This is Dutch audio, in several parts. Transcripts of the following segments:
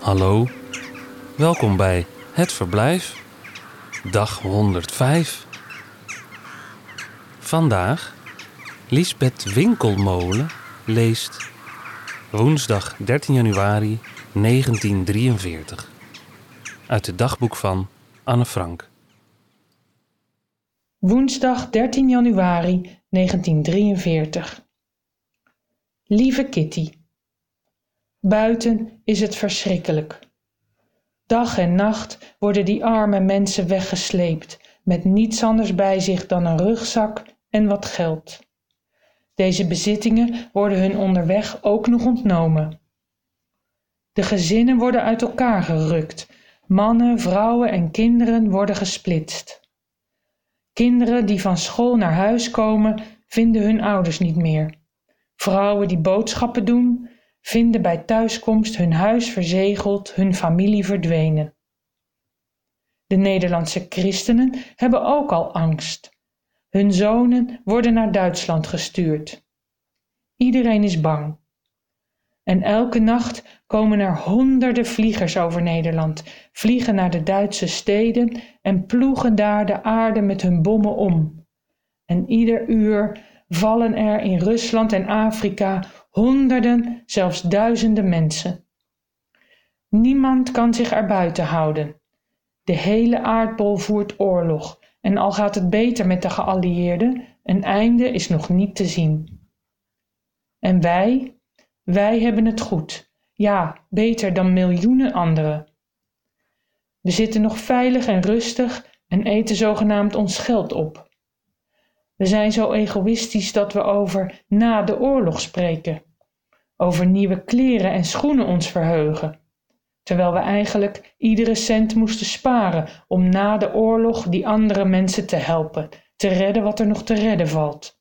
Hallo, welkom bij Het Verblijf, dag 105. Vandaag Lisbeth Winkelmolen leest woensdag 13 januari 1943 uit het dagboek van Anne Frank. Woensdag 13 januari 1943. Lieve Kitty, buiten is het verschrikkelijk. Dag en nacht worden die arme mensen weggesleept met niets anders bij zich dan een rugzak en wat geld. Deze bezittingen worden hun onderweg ook nog ontnomen. De gezinnen worden uit elkaar gerukt, mannen, vrouwen en kinderen worden gesplitst. Kinderen die van school naar huis komen, vinden hun ouders niet meer. Vrouwen die boodschappen doen, vinden bij thuiskomst hun huis verzegeld, hun familie verdwenen. De Nederlandse christenen hebben ook al angst. Hun zonen worden naar Duitsland gestuurd. Iedereen is bang. En elke nacht komen er honderden vliegers over Nederland, vliegen naar de Duitse steden en ploegen daar de aarde met hun bommen om. En ieder uur vallen er in Rusland en Afrika honderden, zelfs duizenden mensen. Niemand kan zich erbuiten houden. De hele aardbol voert oorlog en al gaat het beter met de geallieerden, een einde is nog niet te zien. En wij, wij hebben het goed. Ja, beter dan miljoenen anderen. We zitten nog veilig en rustig en eten zogenaamd ons geld op. We zijn zo egoïstisch dat we over na de oorlog spreken, over nieuwe kleren en schoenen ons verheugen, terwijl we eigenlijk iedere cent moesten sparen om na de oorlog die andere mensen te helpen, te redden wat er nog te redden valt.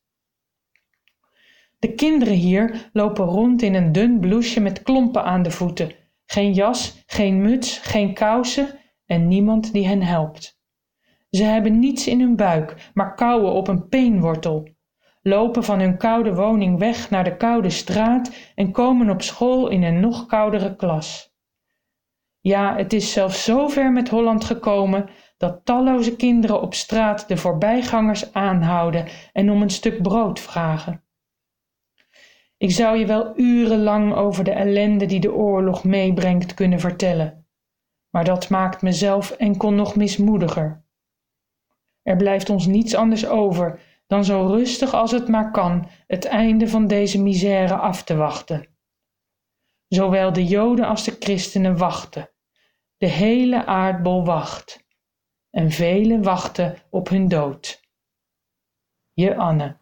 De kinderen hier lopen rond in een dun blouseje met klompen aan de voeten, geen jas, geen muts, geen kousen en niemand die hen helpt. Ze hebben niets in hun buik, maar kauwen op een peenwortel, lopen van hun koude woning weg naar de koude straat en komen op school in een nog koudere klas. Ja, het is zelfs zo ver met Holland gekomen dat talloze kinderen op straat de voorbijgangers aanhouden en om een stuk brood vragen. Ik zou je wel urenlang over de ellende die de oorlog meebrengt kunnen vertellen, maar dat maakt mezelf enkel nog mismoediger. Er blijft ons niets anders over dan zo rustig als het maar kan het einde van deze misère af te wachten. Zowel de Joden als de christenen wachten. De hele aardbol wacht. En velen wachten op hun dood. Je Anne.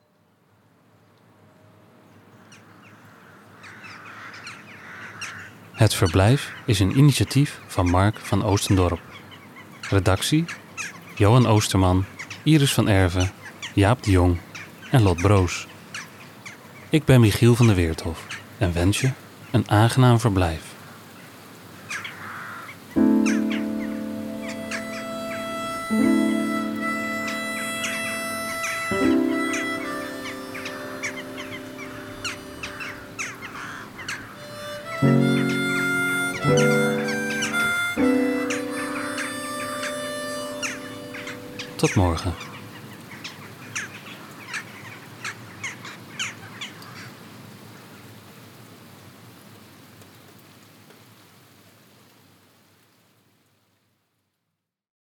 Het Verblijf is een initiatief van Mark van Oostendorp. Redactie: Johan Oosterman, Iris van Erven, Jaap de Jong en Lot Broos. Ik ben Michiel van der Weerthof en wens je een aangenaam verblijf. Tot morgen.